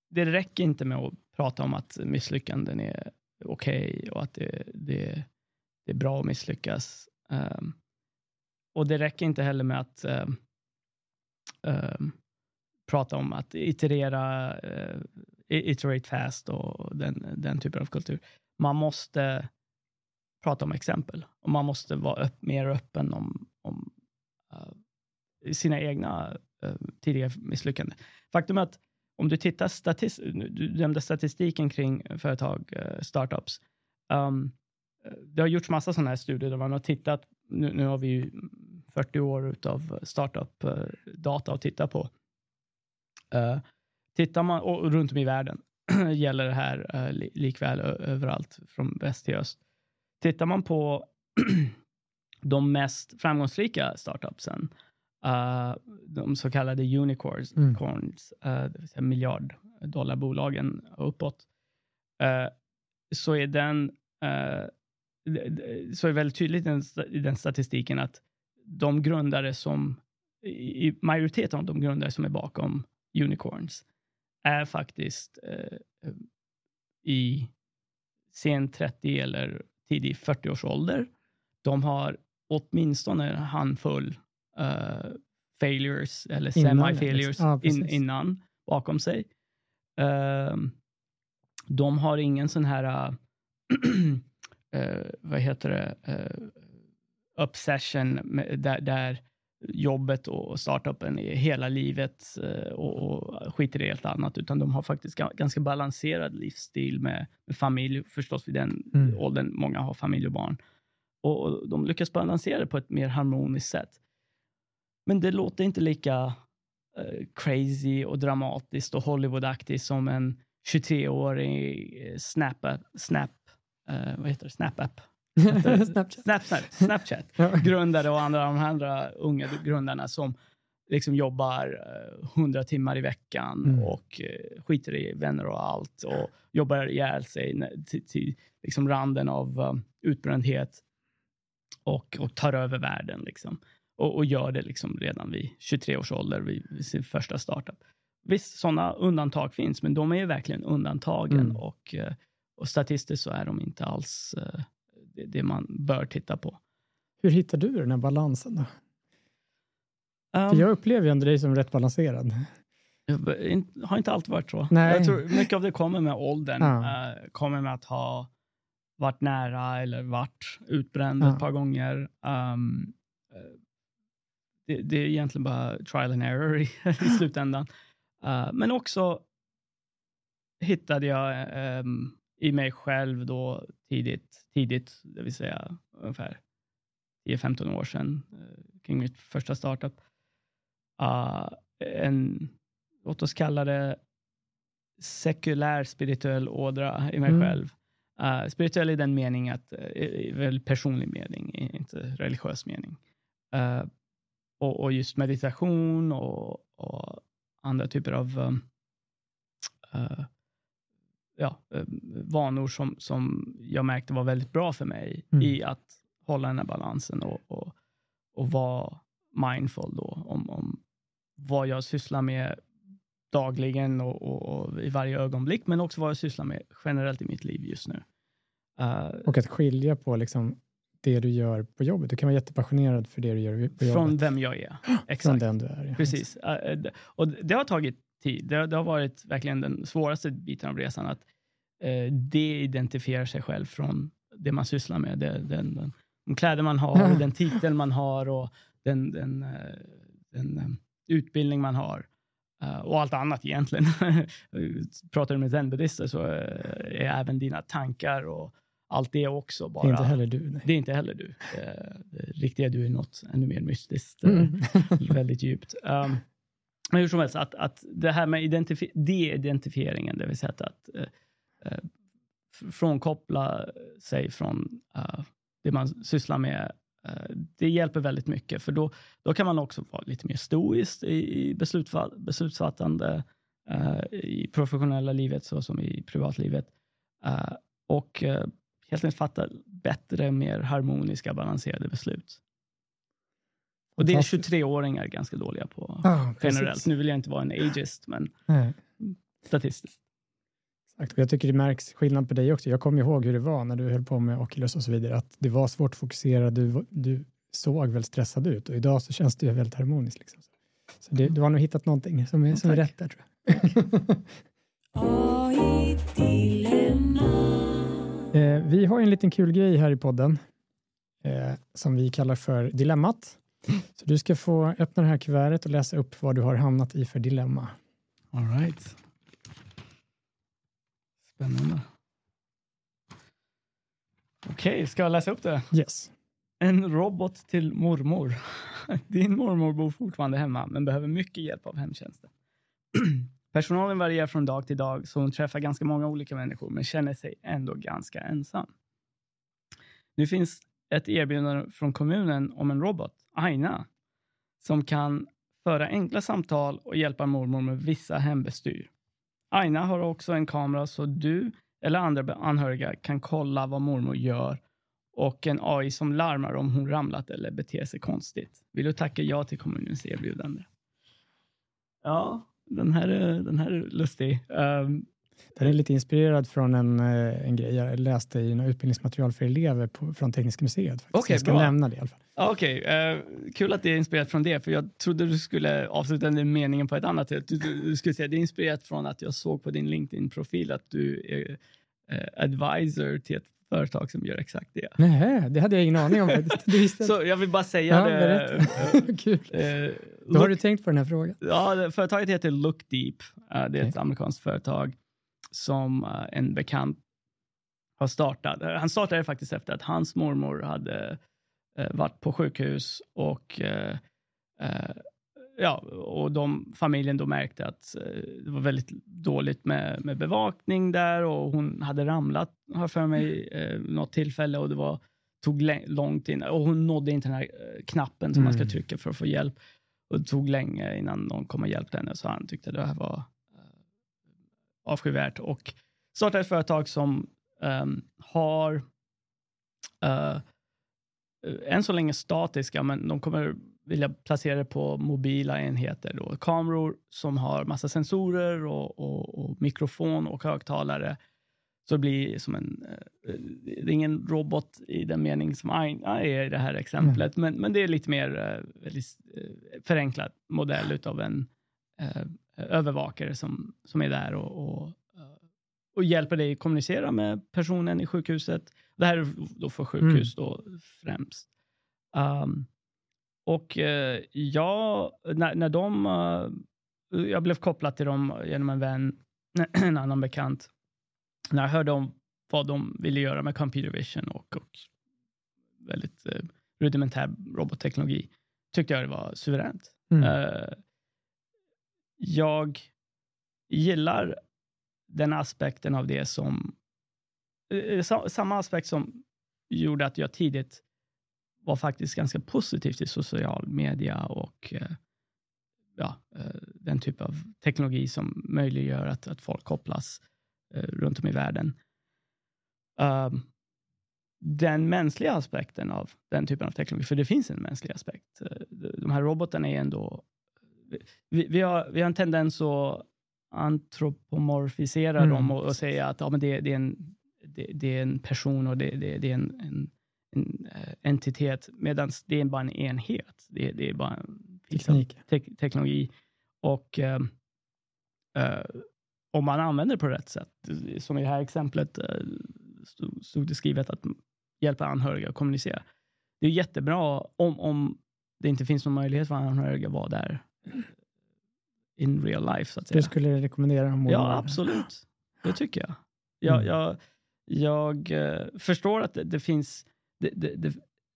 det räcker inte med att prata om att misslyckanden är okej okay och att det, det det är bra att misslyckas. Um, och det räcker inte heller med att um, um, prata om att iterera, uh, iterate fast och den, den typen av kultur. Man måste prata om exempel och man måste vara upp, mer öppen om, om uh, sina egna uh, tidigare misslyckanden. Faktum är att om du tittar statist du nämnde statistiken kring eh, företag, uh, startups. Um, det har gjorts massa sådana här studier där man har tittat, nu, nu har vi ju 40 år av startup-data att titta på. Uh, tittar man, och runt om i världen [clears throat] gäller det här uh, likväl överallt från väst till öst. Tittar man på [clears throat] de mest framgångsrika startupsen uh, de så kallade unicorns, Mm. corns, uh, det vill säga miljarddolarbolagen och uppåt, uh, så är den så är väldigt tydligt i den, den statistiken att de grundare som, i i majoriteten av de grundare som är bakom unicorns är faktiskt eh, i sen 30 eller tidig 40-årsålder. De har åtminstone en handfull eh, failures eller Innan, semi-failures liksom. Ja, in, innan bakom sig. Ehm, de har ingen sån här, [clears throat] eh, vad heter det, eh, obsession med, där, där jobbet och startupen är hela livet och, och skiter i helt annat, utan de har faktiskt ga- ganska balanserad livsstil med, med familj, förstås vid den Mm. åldern många har familj och barn. Och, och de lyckas balansera det på ett mer harmoniskt sätt. Men det låter inte lika eh, crazy och dramatiskt och Hollywoodaktigt som en 23-årig eh, Snap, Snap, eh, vad heter det? Snap App? [laughs] Snapchat. Snap, Snap, Snapchat [laughs] Ja. grundare och andra, de andra unga grundarna som liksom jobbar 100 timmar i veckan Mm. och skiter i vänner och allt och jobbar ihjäl sig till, till liksom randen av utbrändhet och, och tar över världen. Liksom. Och, och gör det liksom redan vid 23 års ålder, vid, vid sin första startup. Visst, sådana undantag finns, men de är ju verkligen undantagen Mm. och, eh, och statistiskt så är de inte alls eh, det, det man bör titta på. Hur hittar du den här balansen då? Um, För jag upplever ju ändå dig som rätt balanserad. Jag har inte alltid varit så. Nej. Jag tror mycket av det kommer med åldern. Ja. eh, kommer med att ha varit nära eller varit utbränd Ja. ett par gånger. Um, det, det är egentligen bara trial and error i, [laughs] i slutändan. Eh, men också hittade jag ehm, i mig själv då tidigt, tidigt, det vill säga ungefär 10-15 år sedan, eh, kring mitt första startup, uh, en, låt oss kalla det sekulär spirituell ådra i mig Mm. själv. Uh, spirituell i den mening att, uh, i väldigt personlig mening, i- inte religiös mening. Uh, och, och just meditation och, och andra typer av uh, ja, um, vanor som, som jag märkte var väldigt bra för mig Mm. i att hålla den här balansen och, och, och vara mindful då om, om vad jag sysslar med dagligen och, och, och i varje ögonblick, men också vad jag sysslar med generellt i mitt liv just nu. Uh, Och att skilja på liksom det du gör på jobbet. Du kan vara jättepassionerad för det du gör på jobbet. från vem jag är. Från Exakt. den du är. ja. Precis. Eh, Och det har tagit tid. Det, det har varit verkligen den svåraste biten av resan att uh, de-identifiera sig själv från det man sysslar med. Det, den, den, de kläder man har, Ja. [laughs] den titel man har och den, den, eh, den eh, utbildning man har. Eh, och allt annat egentligen. [laughs] Pratar du med zen-buddhister så eh, är även dina tankar och allt det också bara... Det är inte heller du. Nej. Det är inte heller du. Det riktiga du är något ännu mer mystiskt. eh, Mm. [laughs] väldigt djupt. Um, men hur som helst, att, att det här med identifi- de-identifieringen, det vill säga att, att eh, eh, frånkoppla sig från eh, det man sysslar med, eh, det hjälper väldigt mycket. För då, då kan man också vara lite mer stoisk i, i beslutsfa- beslutsfattande eh, i professionella livet så som i privatlivet. Eh, och eh, helt enkelt fatta bättre, mer harmoniska, balanserade beslut. Och det är Fantastiskt. 23-åringar ganska dåliga på Ja, precis. generellt. Nu vill jag inte vara en ageist, men Nej. statistiskt. Exakt. Jag tycker det märks skillnad på dig också. Jag kommer ihåg hur det var när du höll på med Oculus och så vidare. Att det var svårt att fokusera. Du, du såg väldigt stressad ut och idag så känns det ju väldigt harmoniskt. Liksom. Så det, du har nog hittat någonting som är, som är rätt där tror jag. [laughs] Eh, vi har en liten kul grej här i podden eh, som vi kallar för Dilemmat. Så du ska få öppna det här kuvertet och läsa upp vad du har hamnat i för dilemma. All right. Spännande. Okej, ska jag läsa upp det? Yes. En robot till mormor. [laughs] Din mormor bor fortfarande hemma, men behöver mycket hjälp av hemtjänsten. [clears throat] Personalen varierar från dag till dag, så hon träffar ganska många olika människor, men känner sig ändå ganska ensam. Nu finns ett erbjudande från kommunen om en robot, Aina, som kan föra enkla samtal och hjälpa mormor med vissa hembestyr. Aina har också en kamera så du eller andra anhöriga kan kolla vad mormor gör och en AI som larmar om hon ramlat eller beter sig konstigt. Vill du tacka ja till kommunens erbjudande? Ja, den här, är- den här är lustig. Um, Den är lite inspirerad från en, eh, en grej jag läste i något utbildningsmaterial för elever på, från Tekniska museet. Okej, jag ska bra. nämna det i alla fall. Okej, eh, kul att det är inspirerat från det, för jag trodde du skulle avsluta den meningen på ett annat sätt. Du, du, du skulle säga det är inspirerat från att jag såg på din LinkedIn-profil att du är eh, advisor till ett företag som gör exakt det. Nej, det hade jag ingen aning om. [laughs] Så jag vill bara säga Ja, det. berätta. [laughs] Kul. Eh, eh, Då har du tänkt på den här frågan. Ja, företaget heter Look Deep. Eh, Det är ett Okej. amerikanskt företag som eh, en bekant har startat. Eh, Han startade faktiskt efter att hans mormor hade eh, varit på sjukhus och eh, eh, ja, och de, familjen då märkte att eh, det var väldigt dåligt med, med bevakning där och hon hade ramlat, har för mig, eh, något tillfälle och det var, tog långt innan och hon nådde inte den här eh, knappen som man ska Mm. trycka för att få hjälp. Och det tog länge innan någon kom och hjälpte henne, så han tyckte det här var eh, avskyvärt. Och startade ett företag som ehm, har eh, än så länge statiska, men de kommer vilja placera det på mobila enheter. Då. Kameror som har massa sensorer och, och, och mikrofon och högtalare. Så det blir som en, eh, det är ingen robot i den mening som Aina är i det här exemplet, men, men det är lite mer eh, väldigt eh, förenklad modell utav en eh, övervakare som, som är där och, och, och hjälper dig kommunicera med personen i sjukhuset. Det här är då för sjukhus då främst. Um, och eh, jag, när, när de, eh, jag blev kopplad till dem genom en vän, [clears throat] en annan bekant, när jag hörde om vad de ville göra med computer vision och, och väldigt eh, rudimentär robotteknologi, tyckte jag det var suveränt. Mm. Eh, jag gillar den aspekten av det som... eh, sa- samma aspekt som gjorde att jag tidigt var faktiskt ganska positiv till social media och eh, ja, eh, den typ av teknologi som möjliggör att, att folk kopplas eh, runt om i världen. Um, den mänskliga aspekten av den typen av teknologi, för det finns en mänsklig aspekt. De här robotarna är ändå... Vi, vi, har, vi har en tendens att antropomorfisera Mm. dem och, och säga att ja, men det, det, är en, det, det är en person och det, det, det är en, en, en eh, entitet, medan det är bara en enhet. Det, det är bara en of Teknik. tek- teknologi. Och eh, eh, om man använder det på rätt sätt, som i det här exemplet eh, stod, stod det skrivet att hjälpa anhöriga att kommunicera. Det är jättebra om, om det inte finns någon möjlighet för anhöriga att vara där eh, in real life, så att säga. Du skulle rekommendera om Ja, absolut. Det tycker jag. Jag, Mm. jag, jag förstår att det, det finns det, det, det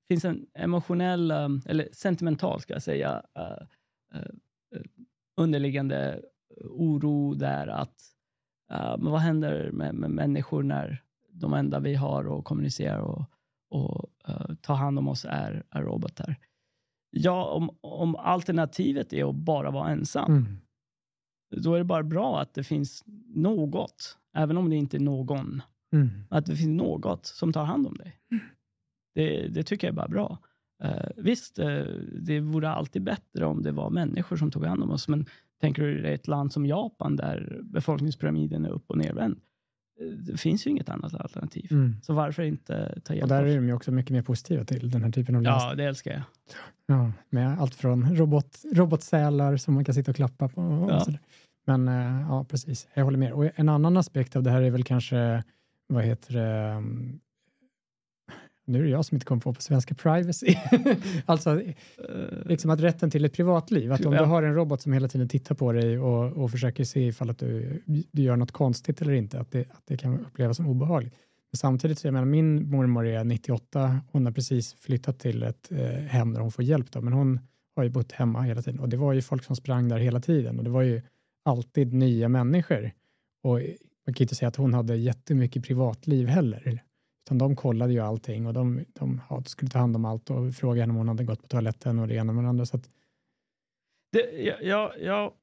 finns en emotionell, eh, eller sentimental ska jag säga, eh, eh, eh, underliggande oro där att men vad händer med, med människor när de enda vi har att kommunicera och, och eh, ta hand om oss är, är robotar. Ja, om, om alternativet är att bara vara ensam, Mm. då är det bara bra att det finns något, även om det inte är någon, Mm. att det finns något som tar hand om dig. Det, det tycker jag är bara bra. Eh, visst, eh, det vore alltid bättre om det var människor som tog hand om oss, men tänker du dig ett land som Japan där befolkningspyramiden är upp och nervänd, eh, det finns ju inget annat alternativ. Mm. Så varför inte ta hjälp Och där är de ju också mycket mer positiva till den här typen av lösning. Ja, det älskar jag. Ja, med allt från robot, robotsälar som man kan sitta och klappa på. Och Ja. Men eh, ja, precis. Jag håller med. Och en annan aspekt av det här är väl kanske, vad heter det, um, nu är det jag som inte kommer på på svenska, privacy. [laughs] alltså liksom att rätten till ett privatliv. Att om du har en robot som hela tiden tittar på dig och, och försöker se ifall att du, du gör något konstigt eller inte, att det, att det kan upplevas som obehagligt. Men samtidigt så jag menar, min mormor är 98, hon har precis flyttat till ett eh, hem där hon får hjälp då, men hon har ju bott hemma hela tiden och det var ju folk som sprang där hela tiden och det var ju alltid nya människor. Och man kan inte säga att hon hade jättemycket privatliv heller. Utan de kollade ju allting och de, de ja, skulle ta hand om allt och fråga henne om hon hade gått på toaletten och det ena med det andra. Så att Det, jag, jag,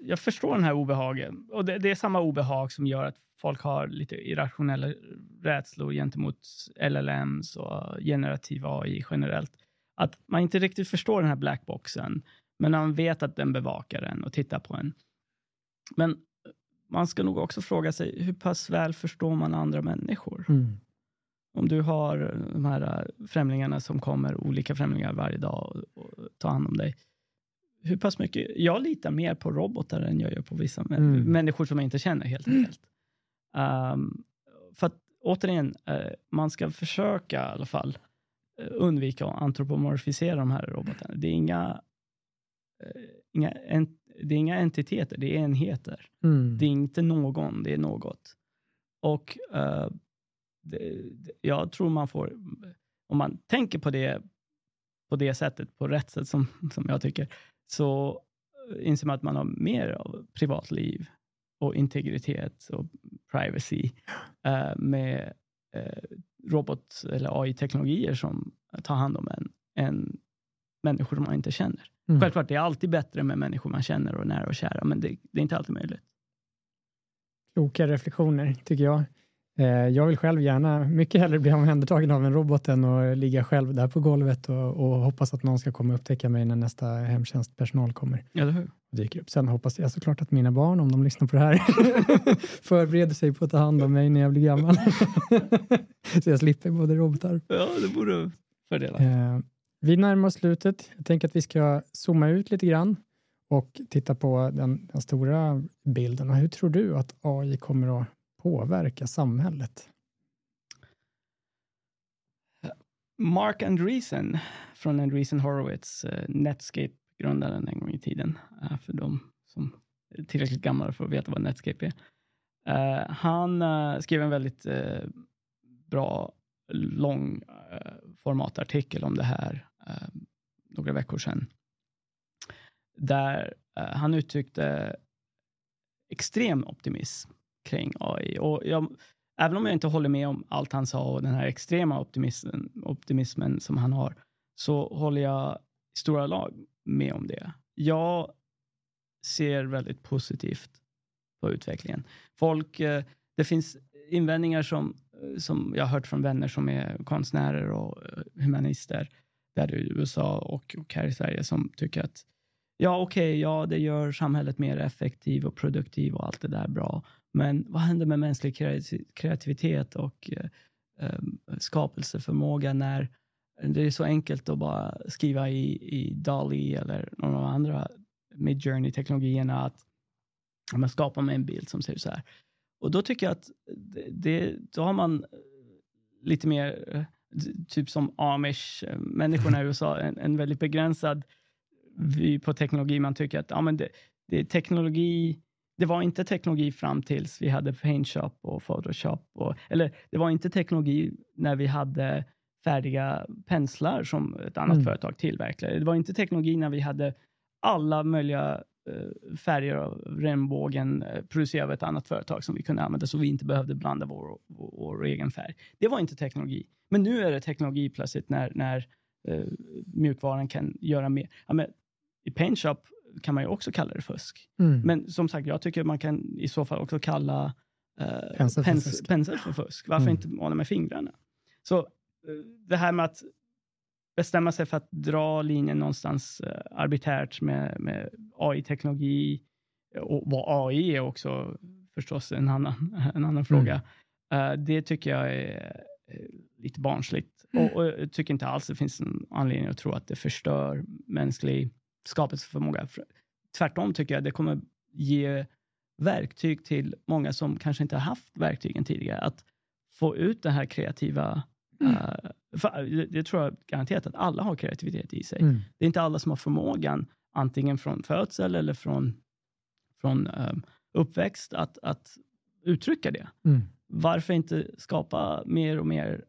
jag, förstår den här obehagen. Och det, det, är samma obehag som gör att folk har lite irrationella rädslor gentemot LLMs och generativ AI generellt. Att man inte riktigt förstår den här blackboxen, men man vet att den bevakar en och tittar på en. Men man ska nog också fråga sig, hur pass väl förstår man andra människor? Mm. Om du har de här främlingarna som kommer, olika främlingar varje dag och, och tar hand om dig. Hur pass mycket? Jag litar mer på robotar än jag gör på vissa mm. människor som jag inte känner helt enkelt. Um, för att återigen, uh, man ska försöka i alla fall uh, undvika att antropomorfisera de här robotarna. Det är inga, uh, inga en, det är inga entiteter, det är enheter. Mm. Det är inte någon, det är något. Och jag tror man får, om man tänker på det på det sättet, på rätt sätt som, som jag tycker, så inser man att man har mer av privatliv och integritet och privacy uh, med uh, robot eller AI-teknologier som tar hand om en, än människor som man inte känner. Mm. Självklart, det är alltid bättre med människor man känner och nära och kära, men det, det är inte alltid möjligt. Kloka reflektioner, tycker jag. Eh, jag vill själv gärna mycket hellre bli omhändertagen av en robot än att ligga själv där på golvet och, och hoppas att någon ska komma och upptäcka mig när nästa hemtjänstpersonal kommer. Eller hur? Och dyker upp. Sen hoppas jag såklart att mina barn, om de lyssnar på det här, [laughs] förbereder sig på att ta hand om mig när jag blir gammal. [laughs] Så jag slipper både robotar. Ja, det borde fördela. Eh, vi närmar oss slutet. Jag tänker att vi ska zooma ut lite grann och titta på den, den stora bilden. Och hur tror du att AI kommer att påverka samhället? Mark Andreessen från Andreessen Horowitz, eh, Netscape-grundaren en gång i tiden, eh, för de som är tillräckligt gamla för att veta vad Netscape är. Uh, han skrev en väldigt bra lång formatartikel om det här några veckor sedan. Där han uttryckte extrem optimism kring AI. Och jag, även om jag inte håller med om allt han sa och den här extrema optimismen, optimismen som han har, så håller jag i stora lag med om det. Jag ser väldigt positivt på utvecklingen. Folk, eh, det finns invändningar som, eh, som jag har hört från vänner som är konstnärer och eh, humanister, där i USA och, och här i Sverige, som tycker att ja, okej, okay, ja, det gör samhället mer effektivt och produktivt och allt det där bra. Men vad händer med mänsklig kreativitet och eh, skapelseförmåga när det är så enkelt att bara skriva i, i DALI eller någon av de andra Midjourney-teknologierna att man skapar med en bild som ser så här. Och då tycker jag att det, det, då har man lite mer, typ som amish-människorna i [laughs] USA, en, en väldigt begränsad vy på teknologi. Man tycker att ja, men det, det är teknologi det var inte teknologi fram tills vi hade Paintshop och Photoshop. Och, eller det var inte teknologi när vi hade färdiga penslar som ett annat mm. företag tillverkade. Det var inte teknologi när vi hade alla möjliga uh, färger av regnbågen uh, producerade av ett annat företag som vi kunde använda så vi inte behövde blanda vår, vår, vår egen färg. Det var inte teknologi. Men nu är det teknologi plötsligt när, när uh, mjukvaran kan göra mer. Ja, men, I Paintshop kan man ju också kalla det fusk. Mm. Men som sagt, jag tycker man kan i så fall också kalla eh, pensel, för pens, fusk. pensel för fusk. Varför mm. inte måla med fingrarna? Så eh, det här med att bestämma sig för att dra linjen någonstans eh, arbiträrt med, med AI-teknologi och vad AI är också förstås en annan, [laughs] en annan fråga. Mm. Uh, det tycker jag är lite barnsligt mm. och, och, jag tycker inte alls det finns en anledning att tro att det förstör mänsklig skapelseförmåga. Tvärtom tycker jag det kommer ge verktyg till många som kanske inte har haft verktygen tidigare. Att få ut den här kreativa Mm. Uh, det tror jag garanterat att alla har kreativitet i sig. Mm. Det är inte alla som har förmågan, antingen från födsel eller från, från um, uppväxt, att, att uttrycka det. Mm. Varför inte skapa mer och mer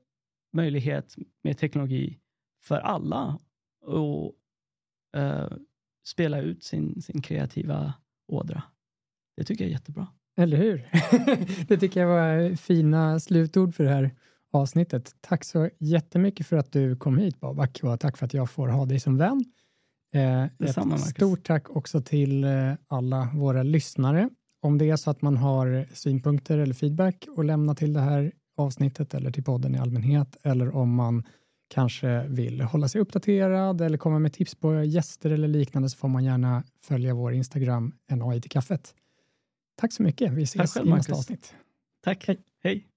möjlighet med teknologi för alla? Och uh, spela ut sin, sin kreativa ådra. Det tycker jag är jättebra. Eller hur? [laughs] det tycker jag var fina slutord för det här avsnittet. Tack så jättemycket för att du kom hit Babak och tack för att jag får ha dig som vän. Eh, Detsamma, ett stort tack också till eh, alla våra lyssnare. Om det är så att man har synpunkter eller feedback att lämna till det här avsnittet eller till podden i allmänhet eller om man kanske vill hålla sig uppdaterad eller komma med tips på gäster eller liknande så får man gärna följa vår Instagram, en AI till kaffet. Tack så mycket. Vi ses själv, i nästa Marcus. avsnitt. Tack. Hej. Hej.